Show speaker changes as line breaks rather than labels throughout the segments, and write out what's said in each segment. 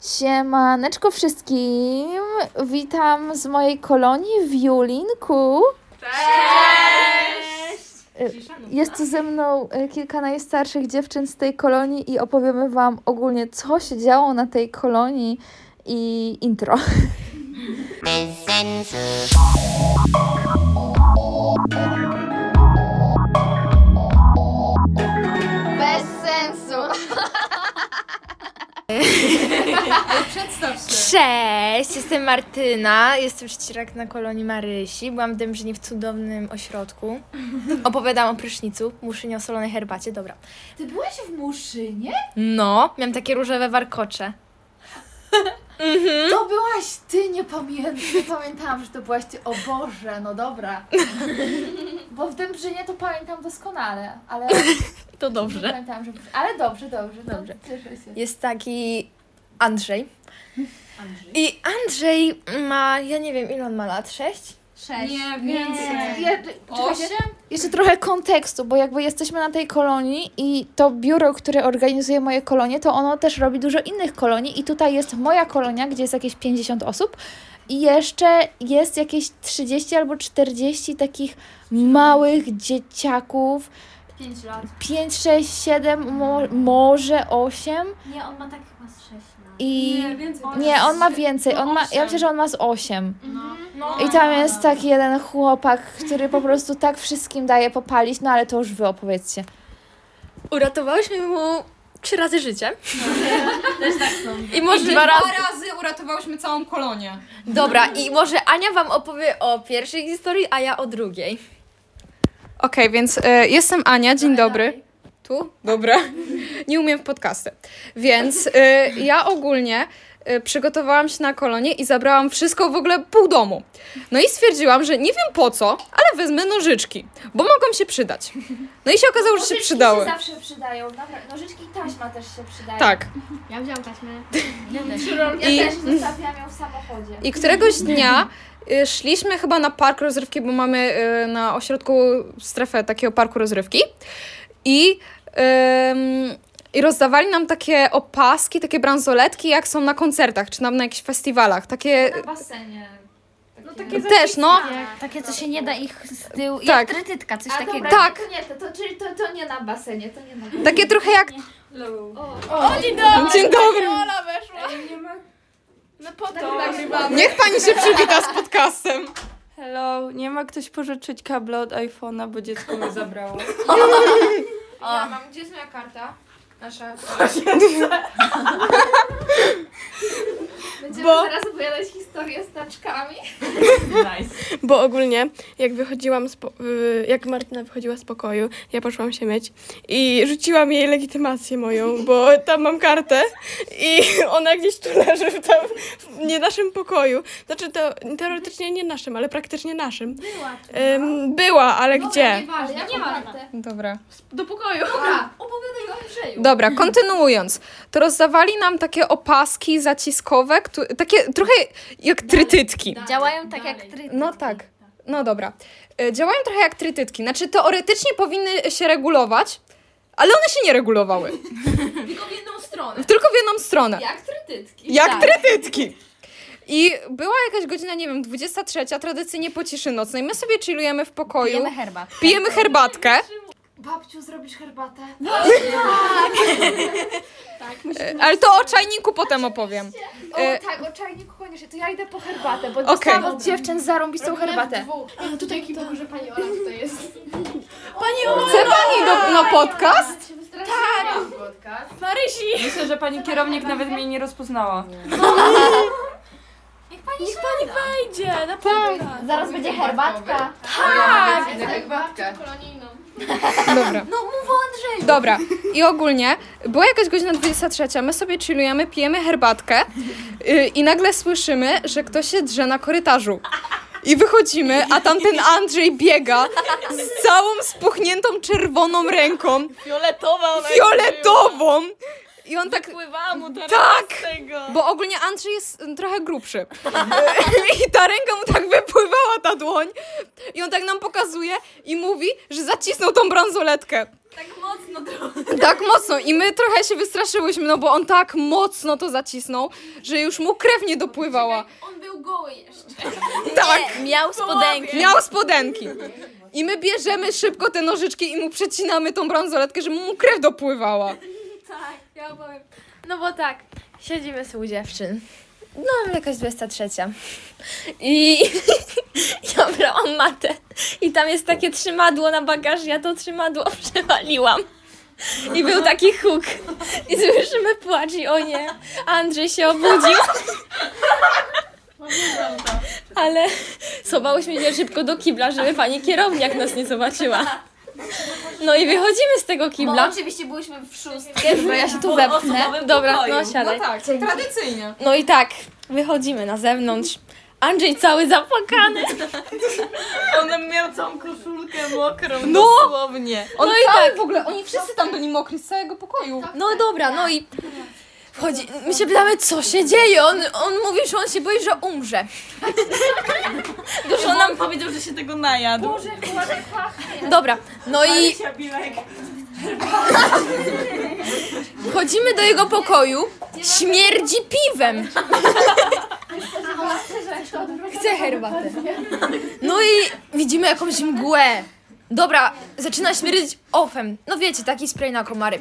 Siemaneczko wszystkim! Witam z mojej kolonii w Julinku. Cześć! Jest tu ze mną e, kilka najstarszych dziewczyn z tej kolonii i opowiemy Wam ogólnie, co się działo na tej kolonii i intro. Bez
Cześć, jestem Martyna, jestem trzeciak na kolonii Marysi. Byłam w Dębrzyni w cudownym ośrodku. Opowiadam o prysznicu, muszynie o solonej herbacie, dobra.
Ty byłaś w Muszynie?
No, miałam takie różowe warkocze.
To byłaś ty, nie pamiętam. Nie pamiętałam, że to byłaś ty. O Boże, no dobra. Bo w Dębrzynie to pamiętam doskonale, ale
To
nie
dobrze.
pamiętałam, że... Ale dobrze, dobrze,
Dobrze.
dobrze. Cieszę się.
Jest taki Andrzej. I Andrzej ma, ja nie wiem ile on ma lat, sześć?
Sześć.
Nie, więcej.
Ja, czekajcie, jeszcze trochę kontekstu, bo jakby jesteśmy na tej kolonii i to biuro, które organizuje moje kolonie, to ono też robi dużo innych kolonii i tutaj jest moja kolonia, gdzie jest jakieś 50 osób i jeszcze jest jakieś 30 albo 40 takich małych dzieciaków,
5 lat.
5, 6, 7, mo- może 8
Nie, on ma tak chyba z 6 lat.
I...
Nie, więcej.
Nie, on ma więcej, on ma, ja myślę, że on ma z 8.
No.
I tam jest taki jeden chłopak, który po prostu tak wszystkim daje popalić, no ale to już wy opowiedzcie.
Uratowałyśmy mu trzy razy życie.
Też tak są.
I może
Dwa razy uratowałyśmy całą kolonię.
Dobra, i może Ania wam opowie o pierwszej historii, a ja o drugiej.
Okej, więc e, jestem Ania, dzień dobry. Tu? Dobra. Nie umiem w podcasty. Więc e, ja ogólnie e, przygotowałam się na kolonię i zabrałam wszystko, w ogóle pół domu. No i stwierdziłam, że nie wiem po co, ale wezmę nożyczki, bo mogą się przydać. No i się okazało, że się przydały.
zawsze przydają, dobra. Nożyczki i taśma też się przydają.
Tak.
Ja wziąłam taśmę.
Ja
I-
też zostawiam ją w samochodzie.
I któregoś dnia y, szliśmy chyba na park rozrywki, bo mamy y, na ośrodku strefę takiego parku rozrywki. I, I rozdawali nam takie opaski, takie bransoletki, jak są na koncertach, czy tam na jakichś festiwalach. Takie
Na basenie.
No takie
też, no.
Takie, co się nie da ich z tyłu.
Tak.
Jak trytytka, coś
A
takiego.
dobra,
Tak.
to nie, to, to, czyli to, to nie na basenie, to nie na basenie.
Takie trochę jak...
O,
Dzień dobry!
no po to nagrywamy.
Niech pani się przywita z podcastem.
Hello, nie ma ktoś pożyczyć kabla od iPhone'a, bo dziecko mi zabrało.
Ja mam, gdzie jest moja karta? Nasza.
Będziemy
Bo-
teraz opowiadać historię z taczkami.
Bo ogólnie, jak wychodziłam, z po- y, jak Martyna wychodziła z pokoju, ja poszłam się myć i rzuciłam jej legitymację moją, bo tam mam kartę i ona gdzieś tu leży w, tam, w nie naszym pokoju. Znaczy to teoretycznie nie naszym, ale praktycznie naszym. Była. była, ale gdzie?
Ale ja nie mam kartę.
Dobra.
Do pokoju.
Dobra, opowiadaj o Andrzeju.
Dobra, kontynuując. To rozdawali nam takie opaski zaciskowe, któ- takie trochę jak trytytki.
Działają tak jak trytytki.
No tak. No dobra. E, Działają trochę jak trytytki. Znaczy teoretycznie powinny się regulować, ale one się nie regulowały.
Tylko w jedną stronę.
Tylko w jedną stronę.
Jak trytytki.
Jak
Tak.
trytytki. I była jakaś godzina, nie wiem, 23, tradycyjnie po ciszy nocnej. My sobie chillujemy w pokoju,
Pijemy herbatę.
pijemy herbatkę.
Babciu, zrobisz herbatę?
E, Ale to o czajniku potem opowiem.
O
E,
tak, o czajniku koniecznie, to ja idę po herbatę, bo dostałam od dziewczyn zarąbistą herbatę.
No tutaj kim że pani Ola tutaj jest.
Chce pani do, na podcast?
Tak.
Marysi!
Myślę, że pani kierownik nawet mnie nie rozpoznała.
Niech pani
Niech pani wejdzie, naprawdę.
Zaraz będzie herbatka.
Tak!
Herbatkę.
Dobra.
No mów o Andrzeju.
Dobra. I ogólnie była jakaś godzina 23, my sobie chillujemy, pijemy herbatkę yy, i nagle słyszymy, że ktoś się drze na korytarzu. I wychodzimy, a tamten Andrzej biega z całą spuchniętą czerwoną ręką,
Fioletowa
fioletową. I on tak,
Pływała mu teraz
Tak!
z tego.
bo ogólnie Andrzej jest y, trochę grubszy. I ta ręka mu tak wypływała, ta dłoń. I on tak nam pokazuje i mówi, że zacisnął tą bransoletkę. Tak mocno i my trochę się wystraszyłyśmy, no bo on tak mocno to zacisnął, że już mu krew nie dopływała.
On był goły jeszcze.
Tak,
Miał spodenki.
miał spodenki. I my bierzemy szybko te nożyczki i mu przecinamy tą bransoletkę, żeby mu krew dopływała.
Tak, ja. No bo tak, siedzimy sobie u dziewczyn. No, jakaś 23. I ja brałam matę. I tam jest takie trzymadło na bagaż, ja to trzymadło przewaliłam. I był taki huk. I słyszymy płacz i o nie, Andrzej się obudził. Ale schowałyśmy się szybko do kibla, żeby pani kierowniak nas nie zobaczyła. No i wychodzimy z tego
Bo
kibla.
oczywiście byliśmy w szóstkę.
Dobra, ja się tu wepnę.
Dobra, no siadaj.
tak, tradycyjnie.
No i tak, wychodzimy na zewnątrz. Andrzej cały zapłakany.
On miał całą koszulkę mokrą,
No!
dosłownie.
On
No i
cały
tak.
w ogóle, oni wszyscy tam byli mokri z całego pokoju.
No dobra, no i wchodzi. My się pytamy, co się dzieje. On, on mówi, że on się boi, że umrze.
Powiedział, że się tego najadł.
Dobra, no i wchodzimy do jego pokoju. Śmierdzi piwem. Chcę herbatę. No i widzimy jakąś mgłę. Dobra, zaczyna śmierdzić ofem. No wiecie, taki spray na komary.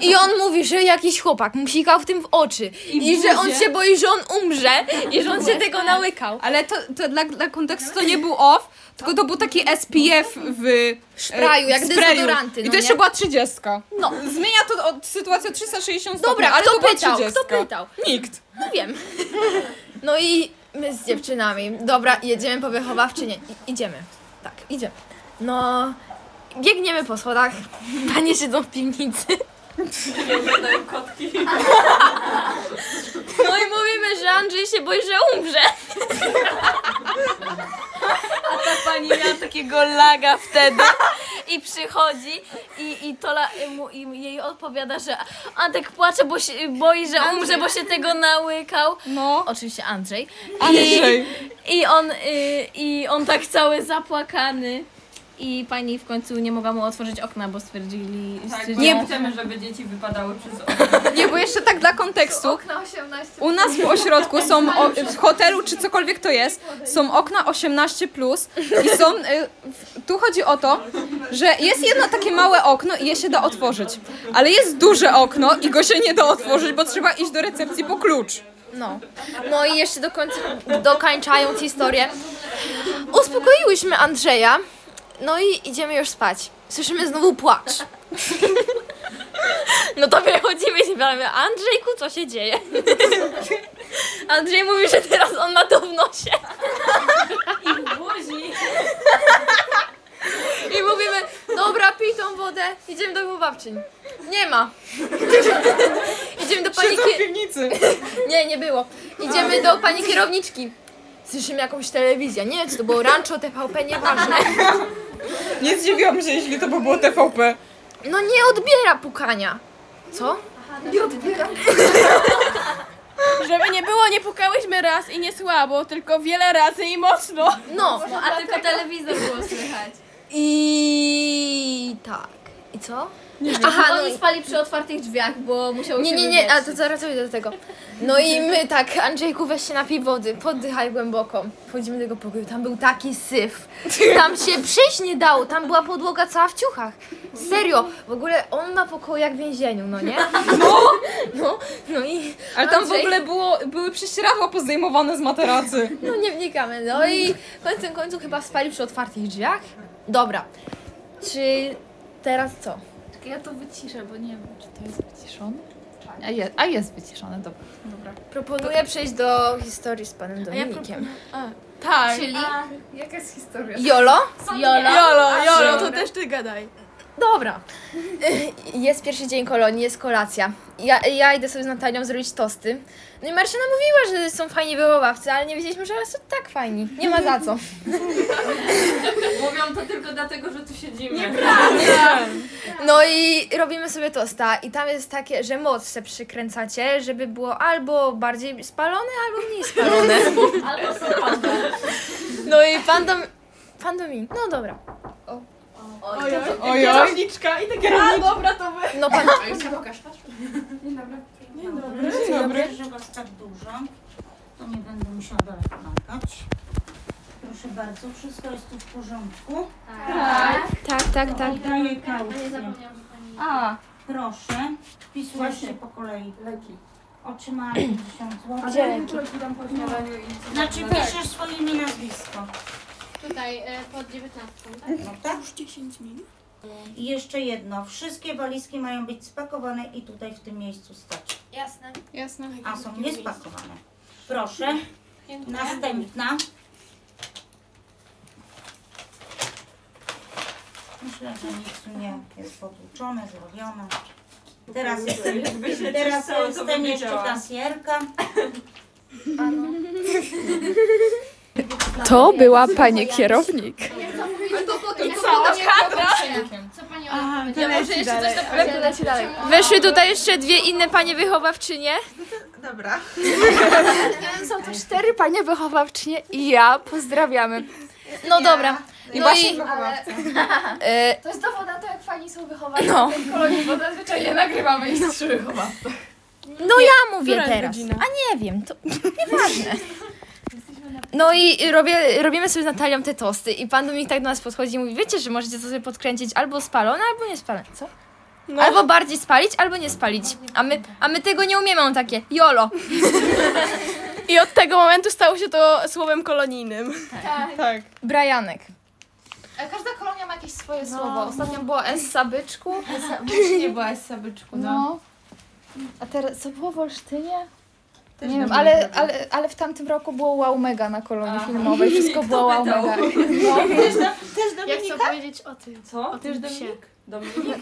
I on mówi, że jakiś chłopak mu sikał w tym w oczy. I, że on się boi, że on umrze. I że on się tego nałykał.
Ale to, to dla, dla kontekstu to nie był off, tylko to był taki SPF w
Szpraju, jak dezodoranty,
I
no
to jeszcze
nie?
była 30.
No.
Zmienia to od sytuację o 360 stopni,
Dobra,
ale
kto
to była
pytał?
30.
Kto pytał?
Nikt.
No wiem. No i my z dziewczynami. Dobra, jedziemy po wychowawczynię. I, idziemy. Tak, idziemy. No, biegniemy po schodach. Panie siedzą w piwnicy. No i mówimy, że Andrzej się boi, że umrze.
Ta pani miała takiego laga wtedy i przychodzi i, i to la, mu, i jej odpowiada, że Antek płacze, bo się boi, że umrze, bo się tego nałykał.
No.
Oczywiście Andrzej.
Andrzej.
I on, y, I on tak cały zapłakany. I pani w końcu nie mogła mu otworzyć okna, bo stwierdzili, stwierdzili
nie
chcemy, żeby dzieci wypadały przez okno.
Nie, bo jeszcze tak dla kontekstu.
Na 18.
U nas w ośrodku są, o, w hotelu czy cokolwiek to jest, są okna 18+, plus i są, y, w- tu chodzi o to, że jest jedno takie małe okno i je się da otworzyć, ale jest duże okno i go się nie da otworzyć, bo trzeba iść do recepcji po klucz.
No. No i jeszcze do końca, dokańczając historię, uspokoiłyśmy Andrzeja, no i idziemy już spać. Słyszymy znowu płacz. No to wychodzimy i się pytamy, Andrzejku, co się dzieje? Andrzej mówi, że teraz on ma to w nosie. I mówimy, dobra, pij tą wodę, idziemy do babczyń. Nie ma. Idziemy do pani...
Siedzą w piwnicy.
nie, nie było. Idziemy do pani kierowniczki. Słyszymy jakąś telewizję. Nie wiem, czy to było Rancho, TVP, nieważne.
Nie zdziwiłam się, jeśli to by było TVP.
No nie odbiera pukania. Co?
Żeby nie było, nie pukałyśmy raz i nie słabo, tylko wiele razy i mocno.
No.
A tylko telewizor było słychać.
I tak. I co? Aha, no
Oni
i...
spali przy otwartych drzwiach, bo musiały
Nie,
się
nie, nie, ale to zaraz dojdę do tego. No i my tak, Andrzejku, weź się napij wody, poddychaj głęboko. Wchodzimy do tego pokoju, tam był taki syf. Tam się przejść nie dało, tam była podłoga cała w ciuchach. Serio, w ogóle on ma pokoju jak w więzieniu, no nie? No! No, no i...
Ale tam w
Andrzej-
ogóle było, były prześcieradła pozdejmowane z materacy.
No nie wnikamy, no i końcem końców chyba spali przy otwartych drzwiach. Dobra, czy teraz co?
Czekaj, ja to wyciszę, bo nie wiem, czy to jest wyciszone. A jest, a jest wyciszone, dobra. dobra.
Proponuję przejść do historii z panem Dominikiem.
Tak.
Czyli
Jaka jest historia?
Jolo?
Jolo.
Jolo, Jolo, to też ty gadaj.
Dobra. Jest pierwszy dzień kolonii, jest kolacja. Ja, ja idę sobie z Natalią zrobić tosty. No i Marcina mówiła, że są fajni wychowawcy, ale nie wiedzieliśmy, że są tak fajni. Nie ma za co.
Mówią to tylko dlatego, że tu siedzimy.
No i robimy sobie tosta i tam jest takie, że moc se przykręcacie, żeby było albo bardziej spalone, albo mniej spalone.
Albo są
No i pan Dom... Pan Domin... No dobra.
Oj, kierowniczka i ta kierowniczka.
No pan...
Dzień dobry. że was tak dużo, to nie będę musiała daleko latać. Proszę bardzo, wszystko jest tu w porządku.
Tak, tak, tak.
Daję kaucję.
A,
Proszę, wpisujcie po kolei.
leki.
Otrzymałam 50 zł.
Gdzie tam po śniadaniu i...
Znaczy piszesz swoje imię i nazwisko.
Tutaj, e, pod 19, tak?
No tak? Już 10 minut. I jeszcze jedno, wszystkie walizki mają być spakowane i tutaj w tym miejscu stać.
Jasne.
Jasne.
A są niespakowane. Proszę, następna. Myślę, że nic tu nie jest potłuczone, zrobione. Teraz jestem, teraz jestem jeszcze kasjerka.
To była pani kierownik.
Może jeszcze coś dalej. Weszły tutaj jeszcze dwie inne panie wychowawczynie.
Są tu cztery panie wychowawczynie i ja. Pozdrawiamy.
No dobra.
I
No
właśnie...
i
E,
to jest
dowód na to, jak fani są wychowani no. w tej kolonii, bo zazwyczaj nie nagrywamy ich trzy wychowawcy.
No ja mówię teraz. A nie wiem, to nieważne. No i robię, robimy sobie z Natalią te tosty i pan Dominik tak do nas podchodzi i mówi, wiecie, że możecie to sobie podkręcić albo spalone, albo nie spalone. Co?
No.
Albo bardziej spalić, albo nie spalić. A my, a my tego nie umiemy, on takie, jolo.
I od tego momentu stało się to słowem kolonijnym. Tak.
Brajanek.
E, Każda kolonia ma jakieś swoje słowo. Ostatnio było Essa Byczku.
Nie była z sabyczku, no.
No. A teraz co było w Olsztynie?
Też
nie wiem, ale, ale, ale w tamtym roku było wow mega na kolonii
A.
filmowej. Wszystko było wow mega.
Ja chcę powiedzieć o tym.
Co?
O tym psie.
Dominik?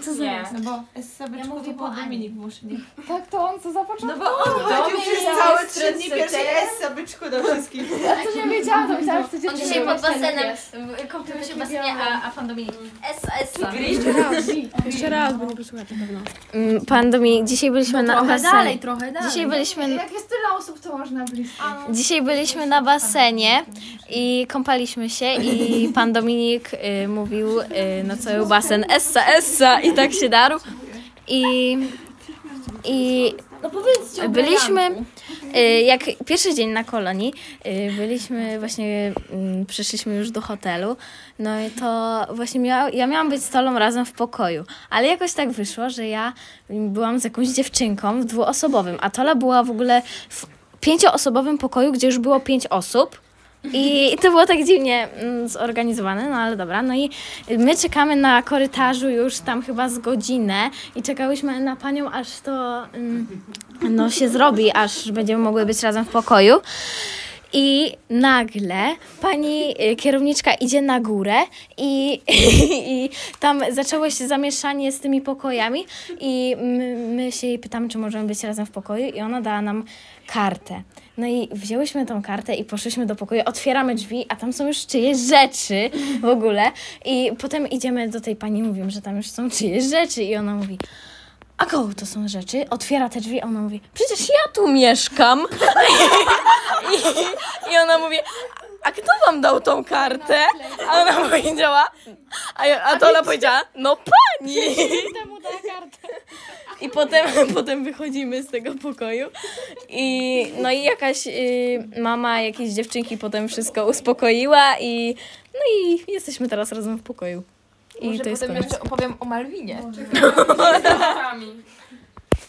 Co za-
Nie.
No bo
Z
mówię
to był. Dominik Musznik.
Tak, to on co zapoczął?
No bo on chodził przez całe trzy dni pierwszej S sabyczku do wszystkich.
Ja to nie wiedziałam, to myślałam, że to
On dzisiaj pod basenem, w- kąpiemy się w basenie, a, a pan Dominik Essa, Essa.
Jeszcze raz, bo nie posłuchacie pewno.
Mm, Pan Dominik, dzisiaj byliśmy na basenie.
trochę dalej.
Dzisiaj byliśmy,
Jak jest tyle osób, to można blisko.
dzisiaj byliśmy na basenie i kąpaliśmy się i pan Dominik y, mówił y, na cały basen Essa, Essa i tak się darł. I, i
No
byliśmy, y, jak pierwszy dzień na kolonii, y, byliśmy właśnie, mm, przyszliśmy już do hotelu, no i to właśnie miała, ja miałam być z Tolą razem w pokoju, ale jakoś tak wyszło, że ja byłam z jakąś dziewczynką w dwuosobowym, a Tola była w ogóle w pięcioosobowym pokoju, gdzie już było pięć osób. I to było tak dziwnie mm, zorganizowane, no ale dobra. No i my czekamy na korytarzu już tam chyba z godzinę i czekałyśmy na panią, aż to mm, no, się zrobi, aż będziemy mogły być razem w pokoju. I nagle pani y, kierowniczka idzie na górę i, i tam zaczęło się zamieszanie z tymi pokojami i my, my się jej pytamy, czy możemy być razem w pokoju i ona dała nam kartę. No i wzięłyśmy tą kartę i poszłyśmy do pokoju, otwieramy drzwi, a tam są już czyjeś rzeczy w ogóle i potem idziemy do tej pani, mówimy, że tam już są czyjeś rzeczy i ona mówi, a kogo to są rzeczy? Otwiera te drzwi, a ona mówi, przecież ja tu mieszkam. I, I ona mówi, a kto wam dał tą kartę? A ona powiedziała, a, a to ona powiedziała, no pani. I potem, potem wychodzimy z tego pokoju i no i jakaś y, mama jakiejś dziewczynki potem wszystko uspokoiła i no i jesteśmy teraz razem w pokoju. I
Może
to jest
potem
koniec.
jeszcze opowiem o Malwinie.
Statkami.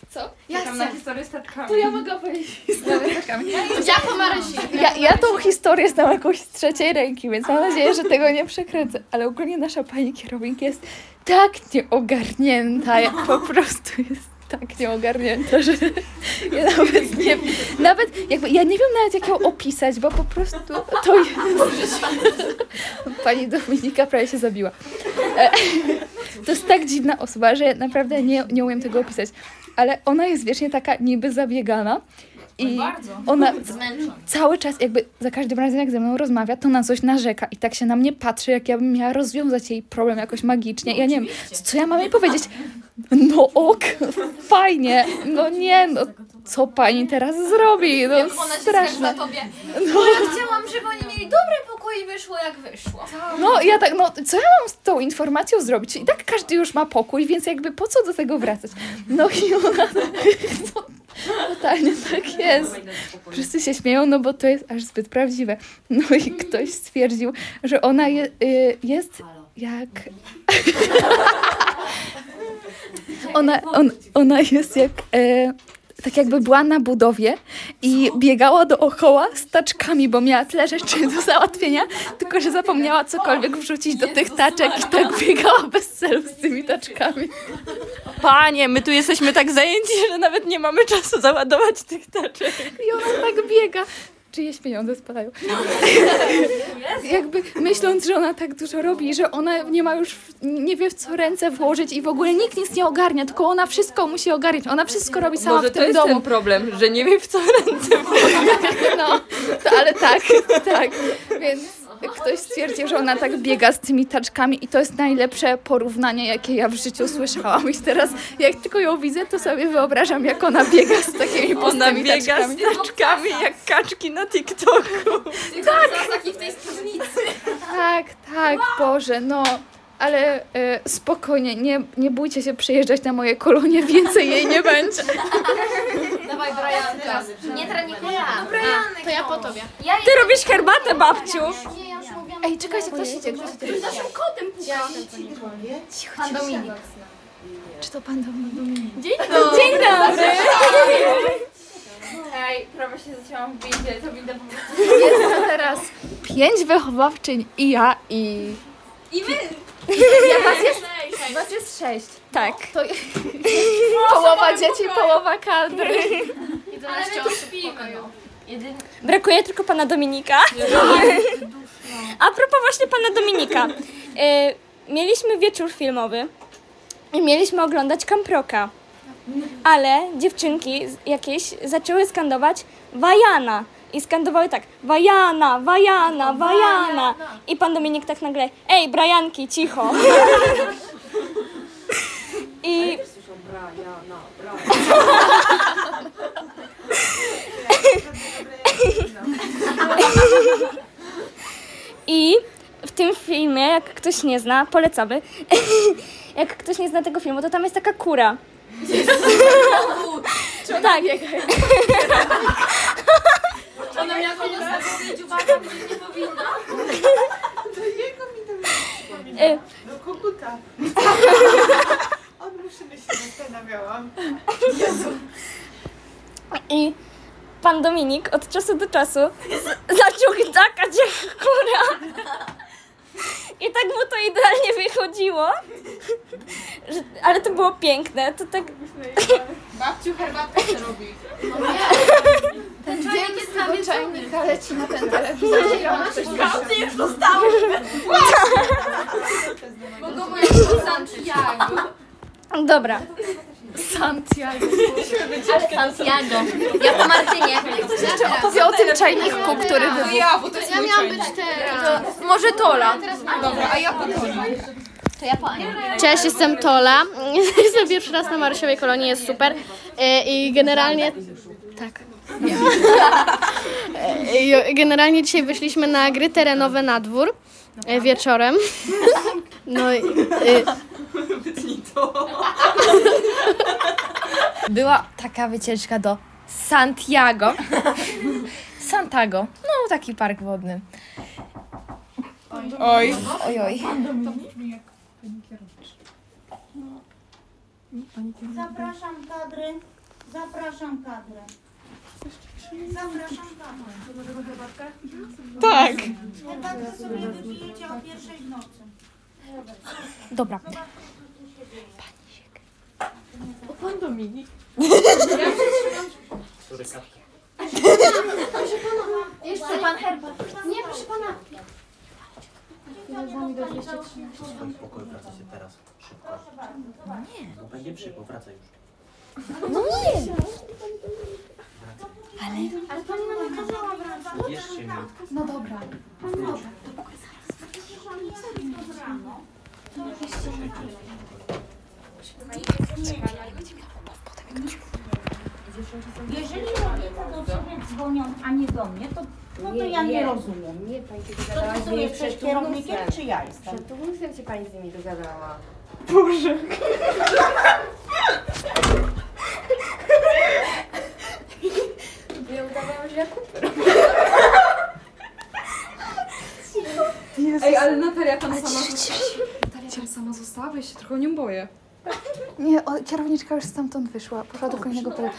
Co?
Czekam na historię z tatkami.
To ja mogę opowiedzieć historię z tatkami.
Ja po Marysi.
Ja, ja tą historię znam jakąś z trzeciej ręki, więc mam nadzieję, że tego nie przekręcę. Ale ogólnie nasza pani kierownik jest tak nieogarnięta, jak po prostu jest tak nieogarnięta, że ja nawet nie nawet jakby, ja nie wiem nawet jak ją opisać, bo po prostu to jest... Pani Dominika prawie się zabiła. E, To jest tak dziwna osoba, że naprawdę nie, nie umiem tego opisać. Ale ona jest wiecznie taka niby zabiegana i ona
Zmęczony.
cały czas jakby za każdym razem jak ze mną rozmawia, to na coś narzeka i tak się na mnie patrzy, jak ja bym miała rozwiązać jej problem jakoś magicznie. ja nie wiem, co ja mam jej powiedzieć? No ok, fajnie, no nie, no co pani teraz zrobi? No
Ona się
straszne.
skarży na tobie. No ja chciałam, żeby oni mieli dobry pokój i wyszło jak wyszło.
No ja tak, no co ja mam z tą informacją zrobić? I tak każdy już ma pokój, więc jakby po co do tego wracać? No i ona no, totalnie tak jest. Wszyscy się śmieją, no bo to jest aż zbyt prawdziwe. No i ktoś stwierdził, że ona je, y, jest jak... ona, on, ona jest jak... E, tak jakby była na budowie i biegała dookoła z taczkami, bo miała tyle rzeczy do załatwienia, tylko że zapomniała cokolwiek wrzucić do tych taczek i tak biegała bez celu z tymi taczkami.
Panie, my tu jesteśmy tak zajęci, że nawet nie mamy czasu załadować tych taczek.
I ona tak biega. Czyjeś pieniądze spadają. Jakby myśląc, że ona tak dużo robi, że ona nie ma już, nie wie w co ręce włożyć i w ogóle nikt nic nie ogarnia, tylko ona wszystko musi ogarniać. Ona wszystko robi sama
Może
w
to
tym
jest
domu.
ten problem, że nie wiem w co ręce
No, to, ale tak, tak. Więc ktoś stwierdził, że ona tak biega z tymi taczkami i to jest najlepsze porównanie, jakie ja w życiu słyszałam. I teraz jak tylko ją widzę, to sobie wyobrażam, jak ona biega z takimi
Ona
pustymi
biega
taczkami.
z taczkami jak kaczki na TikToku.
Tak! taki w tej spódnicy.
Tak, tak, Boże, no. Ale e, spokojnie, nie, nie bójcie się przyjeżdżać na moje kolonie, więcej jej nie będzie.
Dawaj, Brianka. Nie Tranikola. No, Brianek.
To ja po tobie.
Ja
Ty robisz herbatę, babciu.
Nie, ja już mówiłam.
Ej, czekajcie, ktoś idzie, ktoś idzie.
Pan Dominik.
Czy to pan Dominik?
Dzień dobry. Ej, prawie się zacięłam w windzie, to winda po prostu...
Jest to teraz pięć wychowawczyń i ja i...
I my!
Ja was jest, was jest sześć.
Tak.
To połowa dzieci, połowa kadry.
Ale my tu śpimy.
Brakuje tylko pana Dominika. A propos właśnie pana Dominika. E, mieliśmy wieczór filmowy i mieliśmy oglądać Kamproka. Ale dziewczynki jakieś zaczęły skandować Wajana. I skandowały tak, Wajana, Wajana, Wajana. I pan Dominik tak nagle, ej, Brajanki, cicho. I I w tym filmie, jak ktoś nie zna, polecamy. jak ktoś nie zna tego filmu, to tam jest taka kura. tak.
Ona miała pomysł powiedzieć, uwaga, bo nie powinna.
Y,
Do koguta. On musi się zastanawiałam.
I pan Dominik od czasu do czasu z- zaczął takać jak kura. I tak mu to idealnie wychodziło. Że, ale to było piękne. To tak.
Babciu herbatkę się robi.
Ten dzień z tego czajnika leci na ten telewizor i ona coś
Mogą moja Santiago.
Dobra.
Santiago.
Santiago. Ja po Martynie.
Jeszcze opowie o tym czajniku, który wybuchł.
Ja, bo to jest ja miałam być teraz.
Może Tola.
Dobra, a ja po tobie.
To ja po Aniu.
Cześć, jestem Tola. Jestem pierwszy raz na Marysiowej kolonii, jest super. E, I generalnie... Tak. E, i Generalnie dzisiaj wyszliśmy na gry terenowe na dwór e, wieczorem. No i... e,
Była taka wycieczka do Santiago. Santago. No, taki park wodny.
Oj.
Oj, oj.
Zapraszam kadry. Zapraszam kadrę. Zapraszam kadrę.
Tak.
Herbatkę sobie wypijecie o pierwszej w nocy.
Dobra.
Jeszcze pan herbat. Nie, proszę pana.
Spokoj, wracacie teraz. Szybko. Nie. Bo będzie przypał, wracaj już.
Ale pani nam nie kazała wracać.
Bierzcie mi.
No dobra.
Jeżeli rodzice do ciebie dzwonią, a nie do mnie, to, no to ja nie rozumiem.
Nie, pani się
To
dogadała
ty
z nimi
jesteś
przed
kierownikiem,
turnusem.
czy ja jestem?
Przed turnusem się pani z nimi dogadała. Boże. Ja udawałam, że ja kupię.
Ej, ale Natalia tam sama została. Natalia tam sama została, bo ja się trochę o nią boję.
Nie, o, kierowniczka już stamtąd wyszła, poszła do kolejnego polu.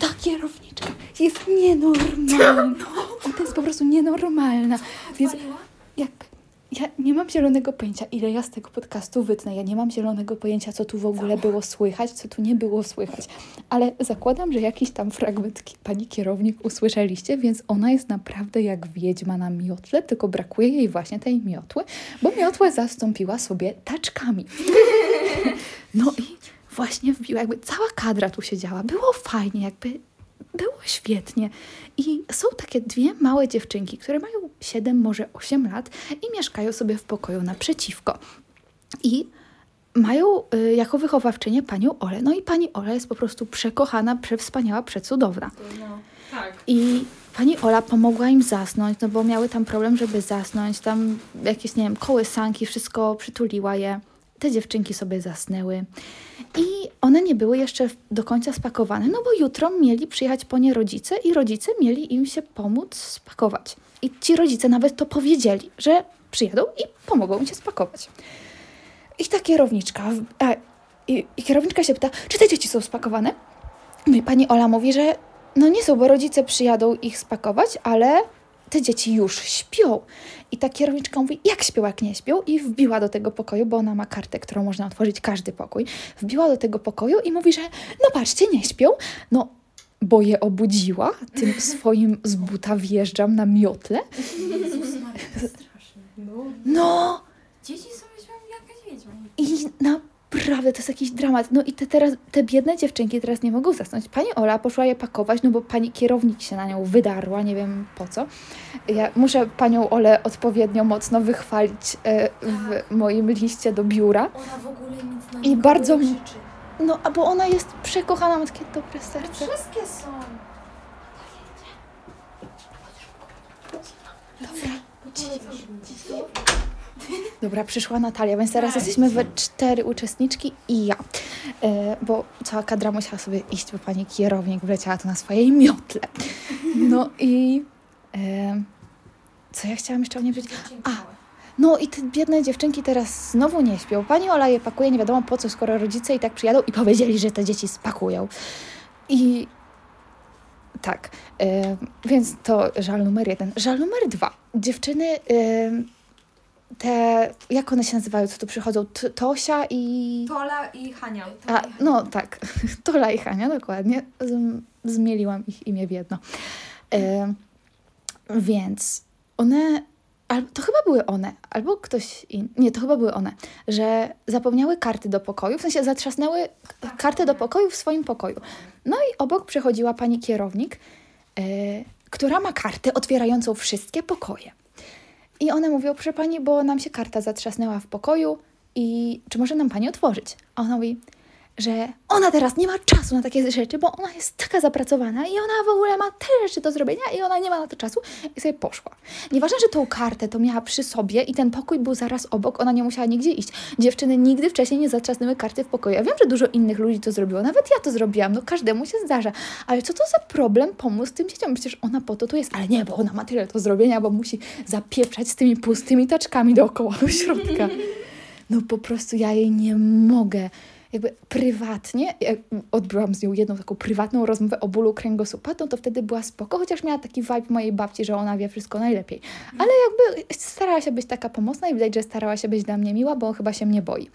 Ta kierowniczka jest nienormalna. I to jest po prostu nienormalna. Więc jak ja nie mam zielonego pojęcia, ile ja z tego podcastu wytnę. Ja nie mam zielonego pojęcia, co tu w ogóle było słychać, co tu nie było słychać. Ale zakładam, że jakiś tam fragment pani kierownik usłyszeliście, więc ona jest naprawdę jak wiedźma na miotle, tylko brakuje jej właśnie tej miotły, bo miotłę zastąpiła sobie taczkami. No i właśnie wbiła, jakby cała kadra tu siedziała. Było fajnie, jakby było świetnie. I są takie dwie małe dziewczynki, które mają 7, może 8 lat i mieszkają sobie w pokoju naprzeciwko. I mają y, jako wychowawczynię panią Olę. No i pani Ola jest po prostu przekochana, przewspaniała, przecudowna.
Tak.
I pani Ola pomogła im zasnąć, no bo miały tam problem, żeby zasnąć. Tam jakieś, nie wiem, kołysanki, wszystko przytuliła je. Te dziewczynki sobie zasnęły. I one nie były jeszcze do końca spakowane, no bo jutro mieli przyjechać po nie rodzice i rodzice mieli im się pomóc spakować. I ci rodzice nawet to powiedzieli, że przyjadą i pomogą im się spakować. I ta kierowniczka, a, i, i kierowniczka się pyta, czy te dzieci są spakowane? No i pani Ola mówi, że no nie są, bo rodzice przyjadą ich spakować, ale te dzieci już śpią. I ta kierowniczka mówi, jak śpią, jak nie śpią? I wbiła do tego pokoju, bo ona ma kartę, którą można otworzyć każdy pokój. Wbiła do tego pokoju i mówi, że no patrzcie, nie śpią. No, bo je obudziła, tym swoim z buta wjeżdżam na miotle. No,
Dzieci sobie śpią jakaś wiedźma.
i naprawdę to jest jakiś dramat. No i te teraz, te biedne dziewczynki teraz nie mogą zasnąć. Pani Ola poszła je pakować, no bo pani kierownik się na nią wydarła, nie wiem po co. Ja muszę panią Olę odpowiednio mocno wychwalić e, w moim liście do biura.
Ona w ogóle nic na
I bardzo... m- No, a bo ona jest przekochana, ma takie dobre serce.
Wszystkie są.
Dobra, przyszła Natalia, więc teraz jesteśmy we cztery uczestniczki i ja. E, bo cała kadra musiała sobie iść, bo pani kierownik wleciała tu na swojej miotle. No i... E, co ja chciałam jeszcze o niej powiedzieć? A, no i te biedne dziewczynki teraz znowu nie śpią. Pani Ola je pakuje, nie wiadomo po co, skoro rodzice i tak przyjadą i powiedzieli, że te dzieci spakują. I tak, e, więc to żal numer jeden. Żal numer dwa. Dziewczyny... E, te, jak one się nazywają, co tu przychodzą? T- Tosia i...
Tola i Hania.
A, no tak, Tola i Hania, dokładnie. Z, zmieliłam ich imię w jedno. E, więc one, al, to chyba były one, albo ktoś inny, nie, to chyba były one, że zapomniały karty do pokoju, w sensie zatrzasnęły k- kartę do pokoju w swoim pokoju. No i obok przychodziła pani kierownik, e, która ma kartę otwierającą wszystkie pokoje. I one mówią, proszę pani, bo nam się karta zatrzasnęła w pokoju i czy może nam pani otworzyć? A ona mówi, że ona teraz nie ma czasu na takie rzeczy, bo ona jest taka zapracowana i ona w ogóle ma tyle rzeczy do zrobienia i ona nie ma na to czasu i sobie poszła. Nieważne, że tą kartę to miała przy sobie i ten pokój był zaraz obok, ona nie musiała nigdzie iść. Dziewczyny nigdy wcześniej nie zatrzasnęły karty w pokoju. Ja wiem, że dużo innych ludzi to zrobiło, nawet ja to zrobiłam, no każdemu się zdarza. Ale co to za problem pomóc tym dzieciom? Przecież ona po to tu jest, ale nie, bo ona ma tyle do zrobienia, bo musi zapieprzać z tymi pustymi taczkami dookoła do środka. No po prostu ja jej nie mogę. Jakby prywatnie, jak odbyłam z nią jedną taką prywatną rozmowę o bólu kręgosłupa, no to wtedy była spoko, chociaż miała taki vibe mojej babci, że ona wie wszystko najlepiej. Ale jakby starała się być taka pomocna i widać, że starała się być dla mnie miła, bo chyba się mnie boi.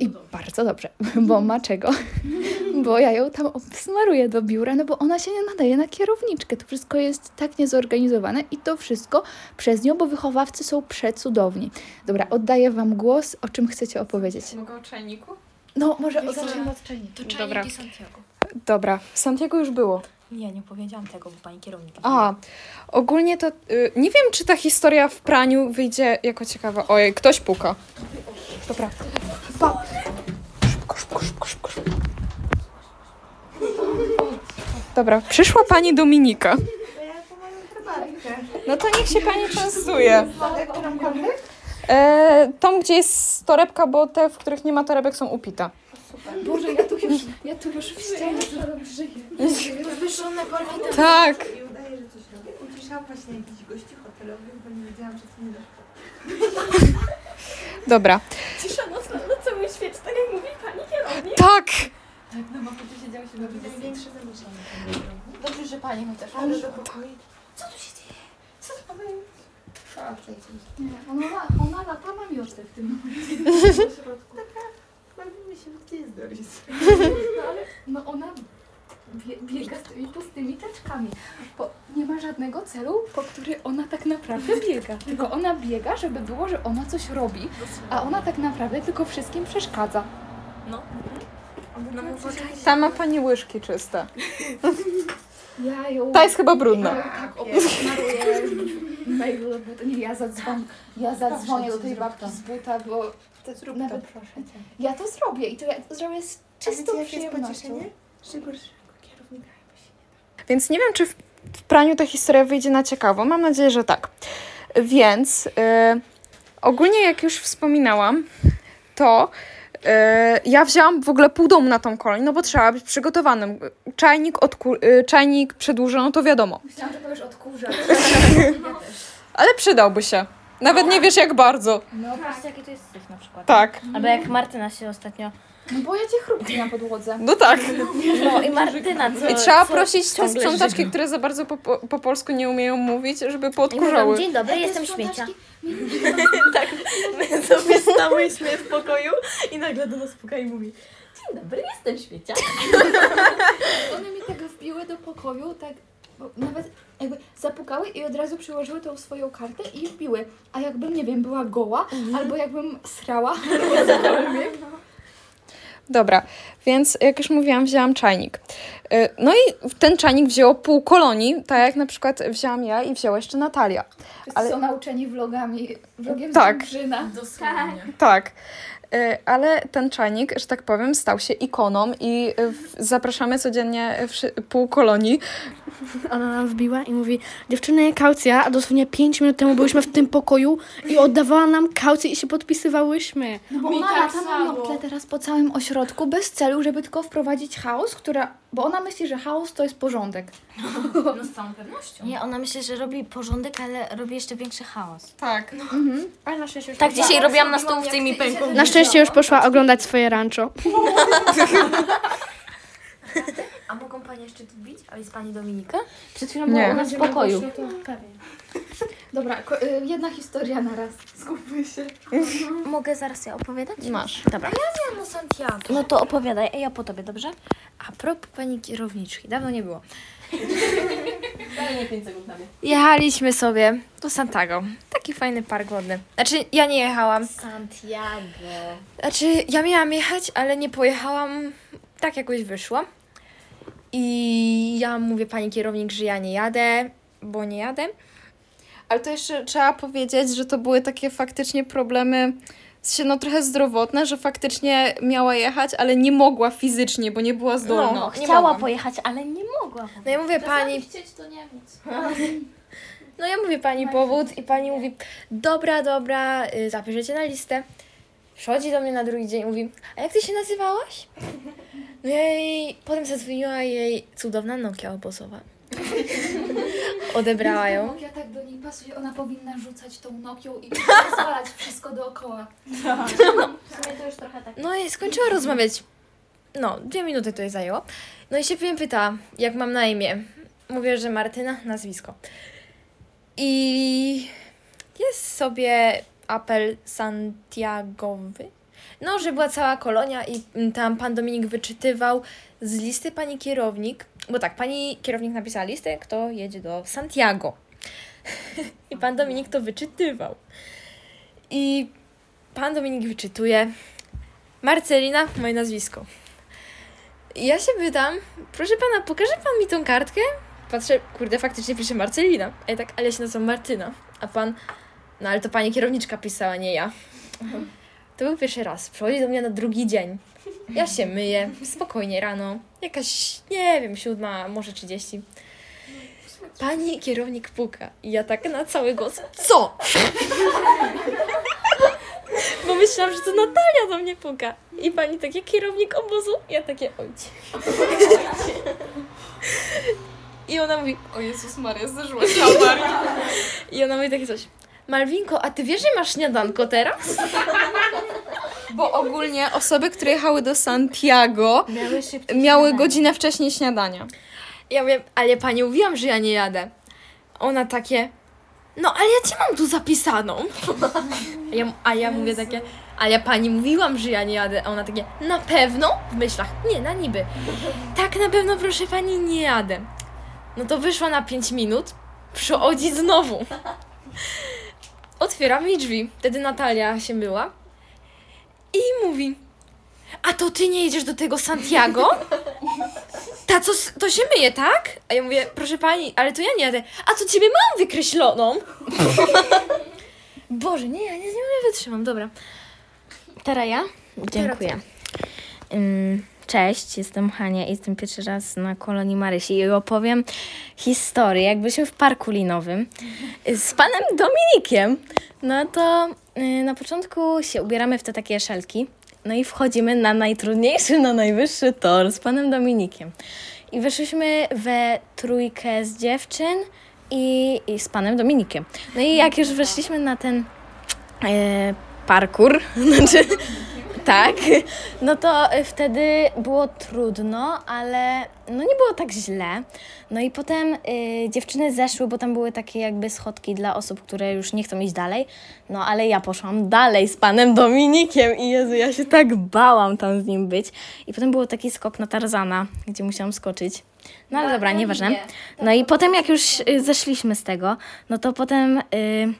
I bardzo dobrze, bo ma czego. Bo ja ją tam obsmaruję do biura, no bo ona się nie nadaje na kierowniczkę. To wszystko jest tak niezorganizowane i to wszystko przez nią, bo wychowawcy są przecudowni. Dobra, oddaję Wam głos. O czym chcecie opowiedzieć?
Mogę o czajniku?
No, może zacznijmy od czajnika.
To
Dobra.
czajniki Santiago.
Dobra, Santiago już było.
Nie, nie powiedziałam tego, bo pani kierownik.
A, ogólnie to y, nie wiem, czy ta historia w praniu wyjdzie jako ciekawa. Ojej, ktoś puka. Dobra. Pa. Szybko, szybko, szybko, szybko, szybko. Dobra, przyszła pani Dominika. No to niech się pani częstuje. E, tą, gdzie jest torebka, bo te, w których nie ma torebek, są upite.
Boże, ja tu już, ja tu już w ścianie żyję.
Tak.
I udaje, że coś robię. Uciszałam właśnie jakichś gości hotelowych, bo nie wiedziałam, że to nie do
Dobra.
Cisza nocna na całym świecie, tak jak mówi pani kierownik.
Tak!
Dobrze, że pani mi też
Ale do pokoju.
Nie, ona, ma- ona lata na miotę w tym
Bawimy się, gdzie jest Doris?
No ona bie, biega z tymi pustymi teczkami, bo nie ma żadnego celu, po który ona tak naprawdę biega. Tylko ona biega, żeby było, że ona coś robi, a ona tak naprawdę tylko wszystkim przeszkadza.
No
Tam ma pani łyżki czyste.
Ja ją...
Ta jest chyba brudna.
tak obsmaruję mailu do buta. Nie, ja zadzwonię, ja zadzwonię do tej babki z buta, bo to zrób nawet proszę. Ja to zrobię i to ja to zrobię z czystą przyjemnością.
Szczególnego kierownika chyba się
Więc nie wiem, czy w, w praniu ta historia wyjdzie na ciekawo. Mam nadzieję, że tak. Więc y, ogólnie, jak już wspominałam, to y, ja wzięłam w ogóle pół domu na tą kolonię, no bo trzeba być przygotowanym. Czajnik, odku- y, czajnik przedłużono, to wiadomo.
Myślałam, że powiesz odkurzacz.
Ale przydałby się. Nawet nie wiesz jak bardzo.
No patrzcie jaki to jest syf na przykład.
Tak.
Albo jak Martyna się ostatnio.
No bo ja cię chrupki na podłodze.
No tak.
No i Martyna co,
I trzeba
co
prosić te
ciągle
sprzątaczki,
żyga.
które za bardzo po, po, po polsku nie umieją mówić, żeby poodkurzały.
dzień dobry, jestem śmiecia.
My sobie stałyśmy w pokoju i nagle do nas puka i mówi Dzień dobry, jestem śmiecia.
One mi tak wbiły do pokoju, tak bo nawet jakby zapukały i od razu przyłożyły tą swoją kartę i wbiły. A jakbym, nie wiem, była goła, albo jakbym srała,
Dobra, więc jak już mówiłam, wzięłam czajnik. Y, No i ten czajnik wzięło pół kolonii, tak jak na przykład wzięłam ja i wzięła jeszcze Natalia. Ale-
są nauczeni vlogami, vlogiem
Tak.
z Brzyna.
Tak. Y, Ale ten czajnik, że tak powiem, stał się ikoną i y, zapraszamy codziennie pół kolonii.
Ona nam wbiła i mówi, dziewczyny, kaucja, a dosłownie 5 minut temu byliśmy w tym pokoju i oddawała nam kaucję i się podpisywałyśmy.
No bo ona lata na miotle teraz po całym ośrodku bez celu, żeby tylko wprowadzić chaos, która... Bo ona myśli, że chaos to jest porządek.
No z całą pewnością.
Nie, ona myśli, że robi porządek, ale robi jeszcze większy chaos.
Tak.
Ale na szczęście już
Tak dzisiaj robiłam na stołówce i mi pękło.
Na szczęście już poszła oglądać swoje rancho.
A mogą Pani jeszcze tu bić? A jest Pani Dominika? Przed chwilą
Nie.
była u nas w pokoju.
Dobra, ko- y, jedna historia na raz. Skupmy się.
Mogę zaraz ja opowiadać?
Masz.
Dobra. Ja Santiago. No to opowiadaj, a ja po tobie, dobrze? A propos pani kierowniczki, dawno nie było.
Daj nie 5 sekund na mnie.
Jechaliśmy sobie do Santiago. Taki fajny park wodny. Znaczy, ja nie jechałam.
Santiago.
Znaczy, ja miałam jechać, ale nie pojechałam. Tak jakoś wyszło. I ja mówię pani kierownik, że ja nie jadę, bo nie jadę.
Ale to jeszcze trzeba powiedzieć, że to były takie faktycznie problemy sensie, no trochę zdrowotne, że faktycznie miała jechać, ale nie mogła fizycznie, bo nie była zdolna.
No, chciała
mogłam.
pojechać, ale nie mogła. No ja mówię pani,
chcieć to nie móc.
No ja mówię pani powód i pani mówi, dobra, dobra, y, zapiszecie na listę. Przychodzi do mnie na drugi dzień i mówi, a jak ty się nazywałaś? No ja jej, potem zadzwoniła jej cudowna Nokia obozowa. Odebrała ją.
Ja tak do niej pasuje, ona powinna rzucać tą Nokią i rozwalać wszystko dookoła.
No i skończyła rozmawiać. No, dwie minuty to jej zajęło. No i się mnie pyta, jak mam na imię. Mówię, że Martyna, nazwisko. I jest sobie apel Santiagowy. No, że była cała kolonia i tam pan Dominik wyczytywał z listy pani kierownik, bo tak, pani kierownik napisała listę, kto jedzie do Santiago. I pan Dominik to wyczytywał. I pan Dominik wyczytuje, Marcelina, moje nazwisko. I ja się pytam, proszę pana, pokaże pan mi tą kartkę? Patrzę, kurde, faktycznie pisze Marcelina. A ja tak, ale się nazywam Martyna. A pan, no ale to pani kierowniczka pisała, nie ja. To był pierwszy raz. Przychodzi do mnie na drugi dzień. Ja się myję, spokojnie rano. Jakaś, nie wiem, siódma, może trzydzieści. Pani kierownik puka. I ja tak na cały głos. Co? Bo myślałam, że to Natalia do mnie puka. I pani takie kierownik obozu. Ja takie ojcie. I ona mówi,
O Jezus Maria, zdarzyła się
i ona mówi takie coś. Malwinko, a ty wiesz, że masz śniadanko teraz?
Bo ogólnie osoby, które jechały do Santiago,
Miały
miały godzinę wcześniej śniadania.
Ja mówię, ale pani mówiłam, że ja nie jadę. Ona takie, no ale ja cię mam tu zapisaną. A ja, a ja mówię takie, a ja pani mówiłam, że ja nie jadę. A ona takie, na pewno? W myślach, nie, na niby. Tak, na pewno, proszę pani, nie jadę. No to wyszła na 5 minut, przychodzi znowu. Otwiera mi drzwi. Wtedy Natalia się była. I mówi, a to ty nie jedziesz do tego Santiago? Ta, co, to się myje, tak? A ja mówię, proszę pani, ale to ja nie jadę. A to ciebie mam wykreśloną. Boże, nie, ja nie, nie wytrzymam, dobra.
Teraz ja? Dziękuję. Ym, Cześć, jestem Hania i jestem pierwszy raz na kolonii Marysi i opowiem historię, jak byliśmy w parku linowym z panem Dominikiem. No to y, na początku się ubieramy w te takie szelki, no i wchodzimy na najtrudniejszy, na najwyższy tor z panem Dominikiem. I wyszliśmy we trójkę z dziewczyn i, i z panem Dominikiem. No i jak już weszliśmy na ten e, parkour, znaczy tak, no to e, wtedy było trudno, ale no nie było tak źle. No i potem e, dziewczyny zeszły, bo tam były takie jakby schodki dla osób, które już nie chcą iść dalej. No ale ja poszłam dalej z panem Dominikiem i Jezu, ja się tak bałam tam z nim być. I potem był taki skok na Tarzana, gdzie musiałam skoczyć. No ale dobra, nieważne. No i potem jak już y, zeszliśmy z tego, no to potem y,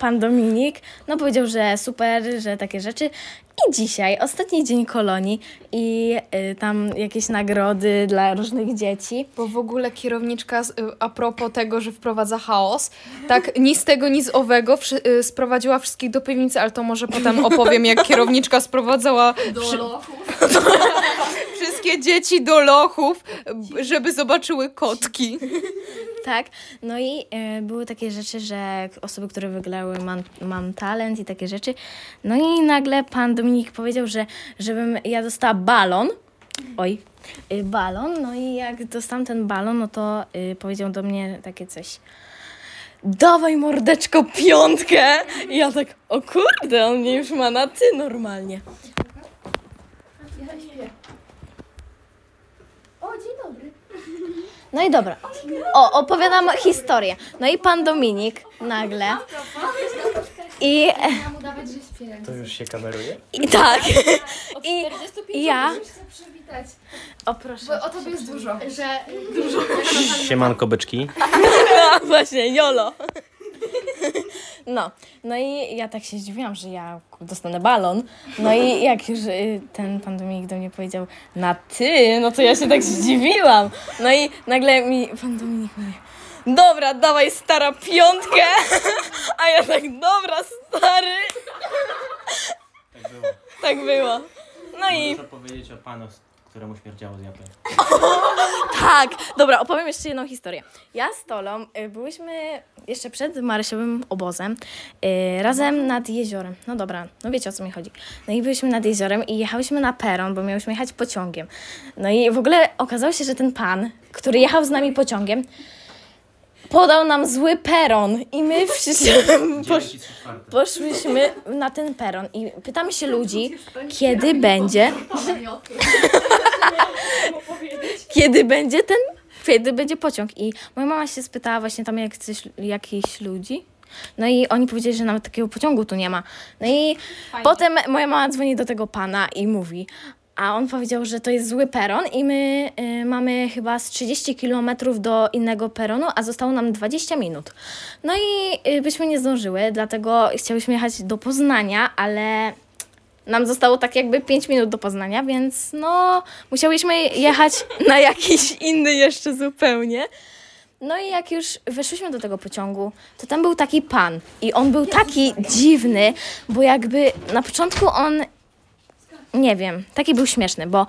pan Dominik no powiedział, że super, że takie rzeczy. I dzisiaj, ostatni dzień kolonii i y, tam jakieś nagrody dla różnych dzieci.
Bo w ogóle kierowniczka, z- y, a propos tego, że wprowadza chaos, tak ni z tego, ni z owego wszy- y, sprowadziła wszystkich do piwnicy, ale to może potem opowiem, jak kierowniczka sprowadzała wszy- wszystkie dzieci do lochów, żeby zobaczyły kotki.
Tak, no i y, były takie rzeczy, że osoby, które wygrały mam, mam talent i takie rzeczy. No i nagle pan Dominik powiedział, że żebym ja dostała balon. Oj, y, balon. No i jak dostałam ten balon, no to y, powiedział do mnie takie coś. Dawaj mordeczko piątkę! I ja tak, o kurde, on mnie już ma na ty normalnie. No i dobra. O, opowiadam historię. No i pan Dominik nagle. I,
To już się kameruje?
i tak. I, ja.
przywitać,
O proszę.
bo o tobie jest dużo. Że
Siemanko byczki.
No właśnie, jolo. No, no i ja tak się zdziwiłam, że ja dostanę balon. No i jak już y, ten pan Dominik do mnie powiedział na ty, no to ja się tak zdziwiłam. No i nagle mi pan Dominik mówi, dobra, dawaj stara piątkę. A ja tak, dobra, stary.
Tak było.
Tak było. No i
Muszę powiedzieć o panu, któremu śmierdziało z japy.
Tak, dobra, opowiem jeszcze jedną historię. Ja z Tolą y, byłyśmy jeszcze przed Marysiowym obozem y, razem nad jeziorem. No dobra, no wiecie o co mi chodzi. No i byliśmy nad jeziorem i jechałyśmy na peron, bo miałyśmy jechać pociągiem. No i w ogóle okazało się, że ten pan, który jechał z nami pociągiem, podał nam zły peron i my wszyscy posz,
9 i 3 czwarte.
poszłyśmy na ten peron i pytamy się ludzi, kiedy będzie kiedy będzie ten, kiedy będzie pociąg. I moja mama się spytała właśnie tam jak coś, jakichś ludzi. No i oni powiedzieli, że nawet takiego pociągu tu nie ma. No i potem moja mama dzwoni do tego pana i mówi, a on powiedział, że to jest zły peron i my y, mamy chyba z 30 kilometrów do innego peronu, a zostało nam 20 minut. No i y, byśmy nie zdążyły, dlatego chciałyśmy jechać do Poznania, ale nam zostało tak jakby 5 minut do Poznania, więc no musiałyśmy jechać na jakiś inny jeszcze zupełnie. No i jak już weszliśmy do tego pociągu, to tam był taki pan i on był taki dziwny, bo jakby na początku on nie wiem, taki był śmieszny, bo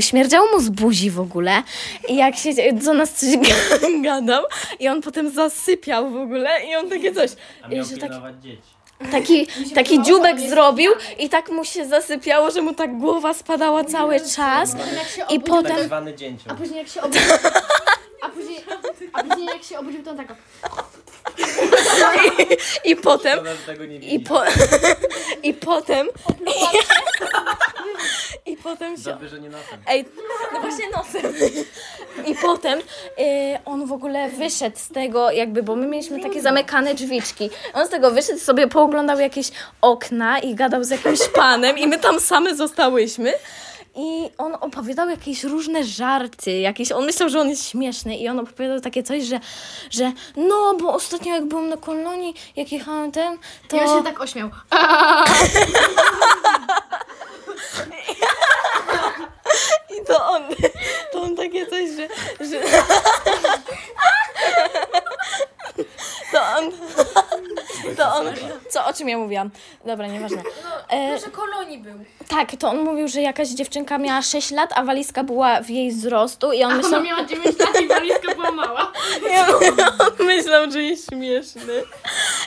śmierdziało mu z buzi w ogóle i jak się do nas coś ga- gadał i on potem zasypiał w ogóle i on takie coś,
A miał
że tak,
dzieci.
Taki, taki dziubek zrobił i tak mu się zasypiało, że mu tak głowa spadała cały czas i
Tak
potem
zwany dzięcioł.
A później jak się obudził, a później, a później jak się obudził, to on tak
i potem
Szkoda, że tego nie
i, po, i potem i potem się
Dobrze, że nie nosem.
Ej, no właśnie nosem. I potem y, on w ogóle wyszedł z tego, jakby, bo my mieliśmy takie zamykane drzwiczki. On z tego wyszedł, sobie pooglądał jakieś okna i gadał z jakimś panem i my tam same zostałyśmy. I on opowiadał jakieś różne żarty, jakieś, on myślał, że on jest śmieszny i on opowiadał takie coś, że, że no, bo ostatnio jak byłem na kolonii, jak jechałem ten, to...
On się tak ośmiał.
I to on, to on takie coś, że, że... To on, to on, co, o czym ja mówiłam? Dobra, nieważne. E,
Że kolonii był.
tak, to on mówił, że jakaś dziewczynka miała 6 lat, a walizka była w jej wzrostu i on
Ona
myślał,
miała 9 lat i walizka była mała.
on myślał, że jest śmieszny.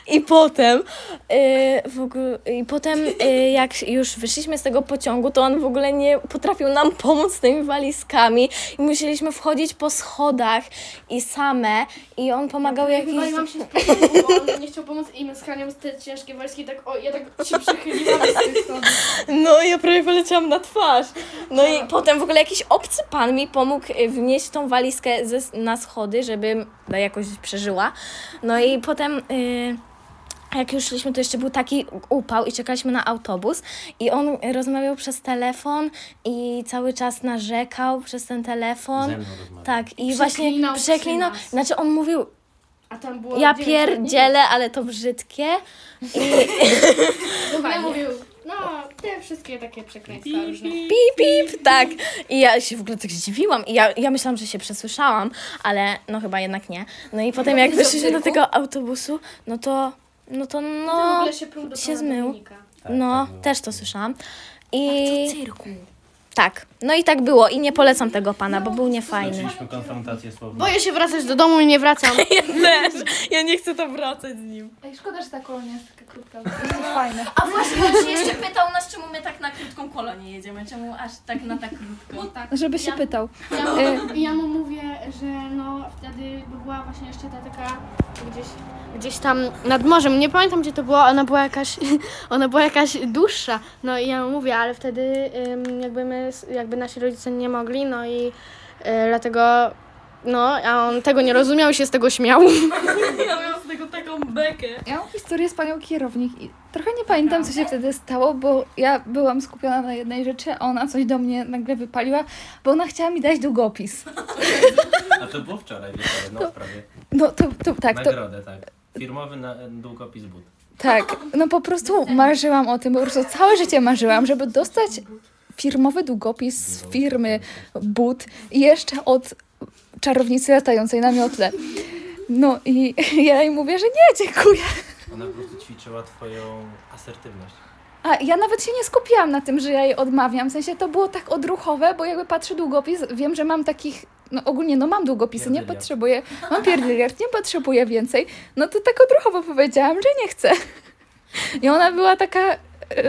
I potem, e, w ogóle, i potem e, jak już wyszliśmy z tego pociągu, to on w ogóle nie potrafił nam pomóc z tymi walizkami i musieliśmy wchodzić po schodach i same i on pomagał jakiś...
Wywaliłam się z pociągu, bo on nie chciał pomóc i my z te ciężkie walizki i tak, o, ja tak się przychyliłam z tych schodów.
No ja prawie poleciałam na twarz. No i potem w ogóle jakiś obcy pan mi pomógł y, wnieść tą walizkę ze, na schody, żebym no, jakoś przeżyła. No i potem... Y, jak już szliśmy, to jeszcze był taki upał i czekaliśmy na autobus i on rozmawiał przez telefon i cały czas narzekał przez ten telefon.
Ze mną rozmawia.
Tak, i
Przeklinał
właśnie przeklinał.
przy nas.
Znaczy on mówił,
A tam było
ja
dziewięć
pierdzielę, ale to brzydkie.
W ogóle mówił, no, te wszystkie takie przekleństwa różne.
pip, pip, tak. I ja się w ogóle tak zdziwiłam i ja, ja myślałam, że się przesłyszałam, ale no chyba jednak nie. No i potem jak wyszliśmy do tego autobusu, no to, no to
W
no,
ogóle się pluł do
się
pana
zmył.
Dominika.
Tak,
no,
tak było.
też to słyszałam. I tak, no i tak było i nie polecam tego pana, bo był niefajny.
Konfrontację słowną.
Boję się wracać do domu i nie wracam.
Ja też, ja nie chcę tam wracać z nim.
Ej, szkoda, że ta kolonia jest taka krótka. bo To jest fajne.
A właśnie on się jeszcze pytał nas, czemu my tak na krótką kolonię jedziemy, czemu aż tak na tak krótko.
Żeby się pytał.
Ja mu, ja mu mówię, że no wtedy by była właśnie jeszcze ta taka gdzieś, gdzieś tam nad morzem. Nie pamiętam gdzie to było, ona była jakaś, ona była jakaś dłuższa. No i ja mu mówię, ale wtedy ym, jakby my, jakby nasi rodzice nie mogli, no i y, dlatego no, a on tego nie rozumiał i się z tego śmiał.
Ja miałam z tego taką bekę.
Ja mam historię z panią kierownik i trochę nie pamiętam, co się wtedy stało, bo ja byłam skupiona na jednej rzeczy, a ona coś do mnie nagle wypaliła, bo ona chciała mi dać długopis.
A to było wczoraj wieczorem, no prawie.
No to, to tak, to,
Nagrodę, tak. Firmowy na, długopis but.
tak, no po prostu marzyłam o tym, po prostu całe życie marzyłam, żeby dostać firmowy długopis z firmy But i jeszcze od czarownicy latającej na miotle. No i ja jej mówię, że nie, dziękuję.
Ona po prostu ćwiczyła twoją asertywność.
A ja nawet się nie skupiłam na tym, że ja jej odmawiam. W sensie to było tak odruchowe, bo jakby patrzę długopis, wiem, że mam takich. No ogólnie no mam długopisy, nie potrzebuję. Mam pierdyliard, nie potrzebuję więcej. No to tak odruchowo powiedziałam, że nie chcę. I ona była taka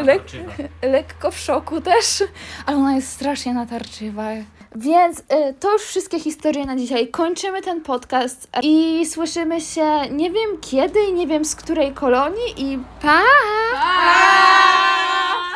lek, lekko w szoku też, ale ona jest strasznie natarczywa. Więc y, to już wszystkie historie na dzisiaj. Kończymy ten podcast i słyszymy się nie wiem kiedy i nie wiem z której kolonii i pa!
Pa!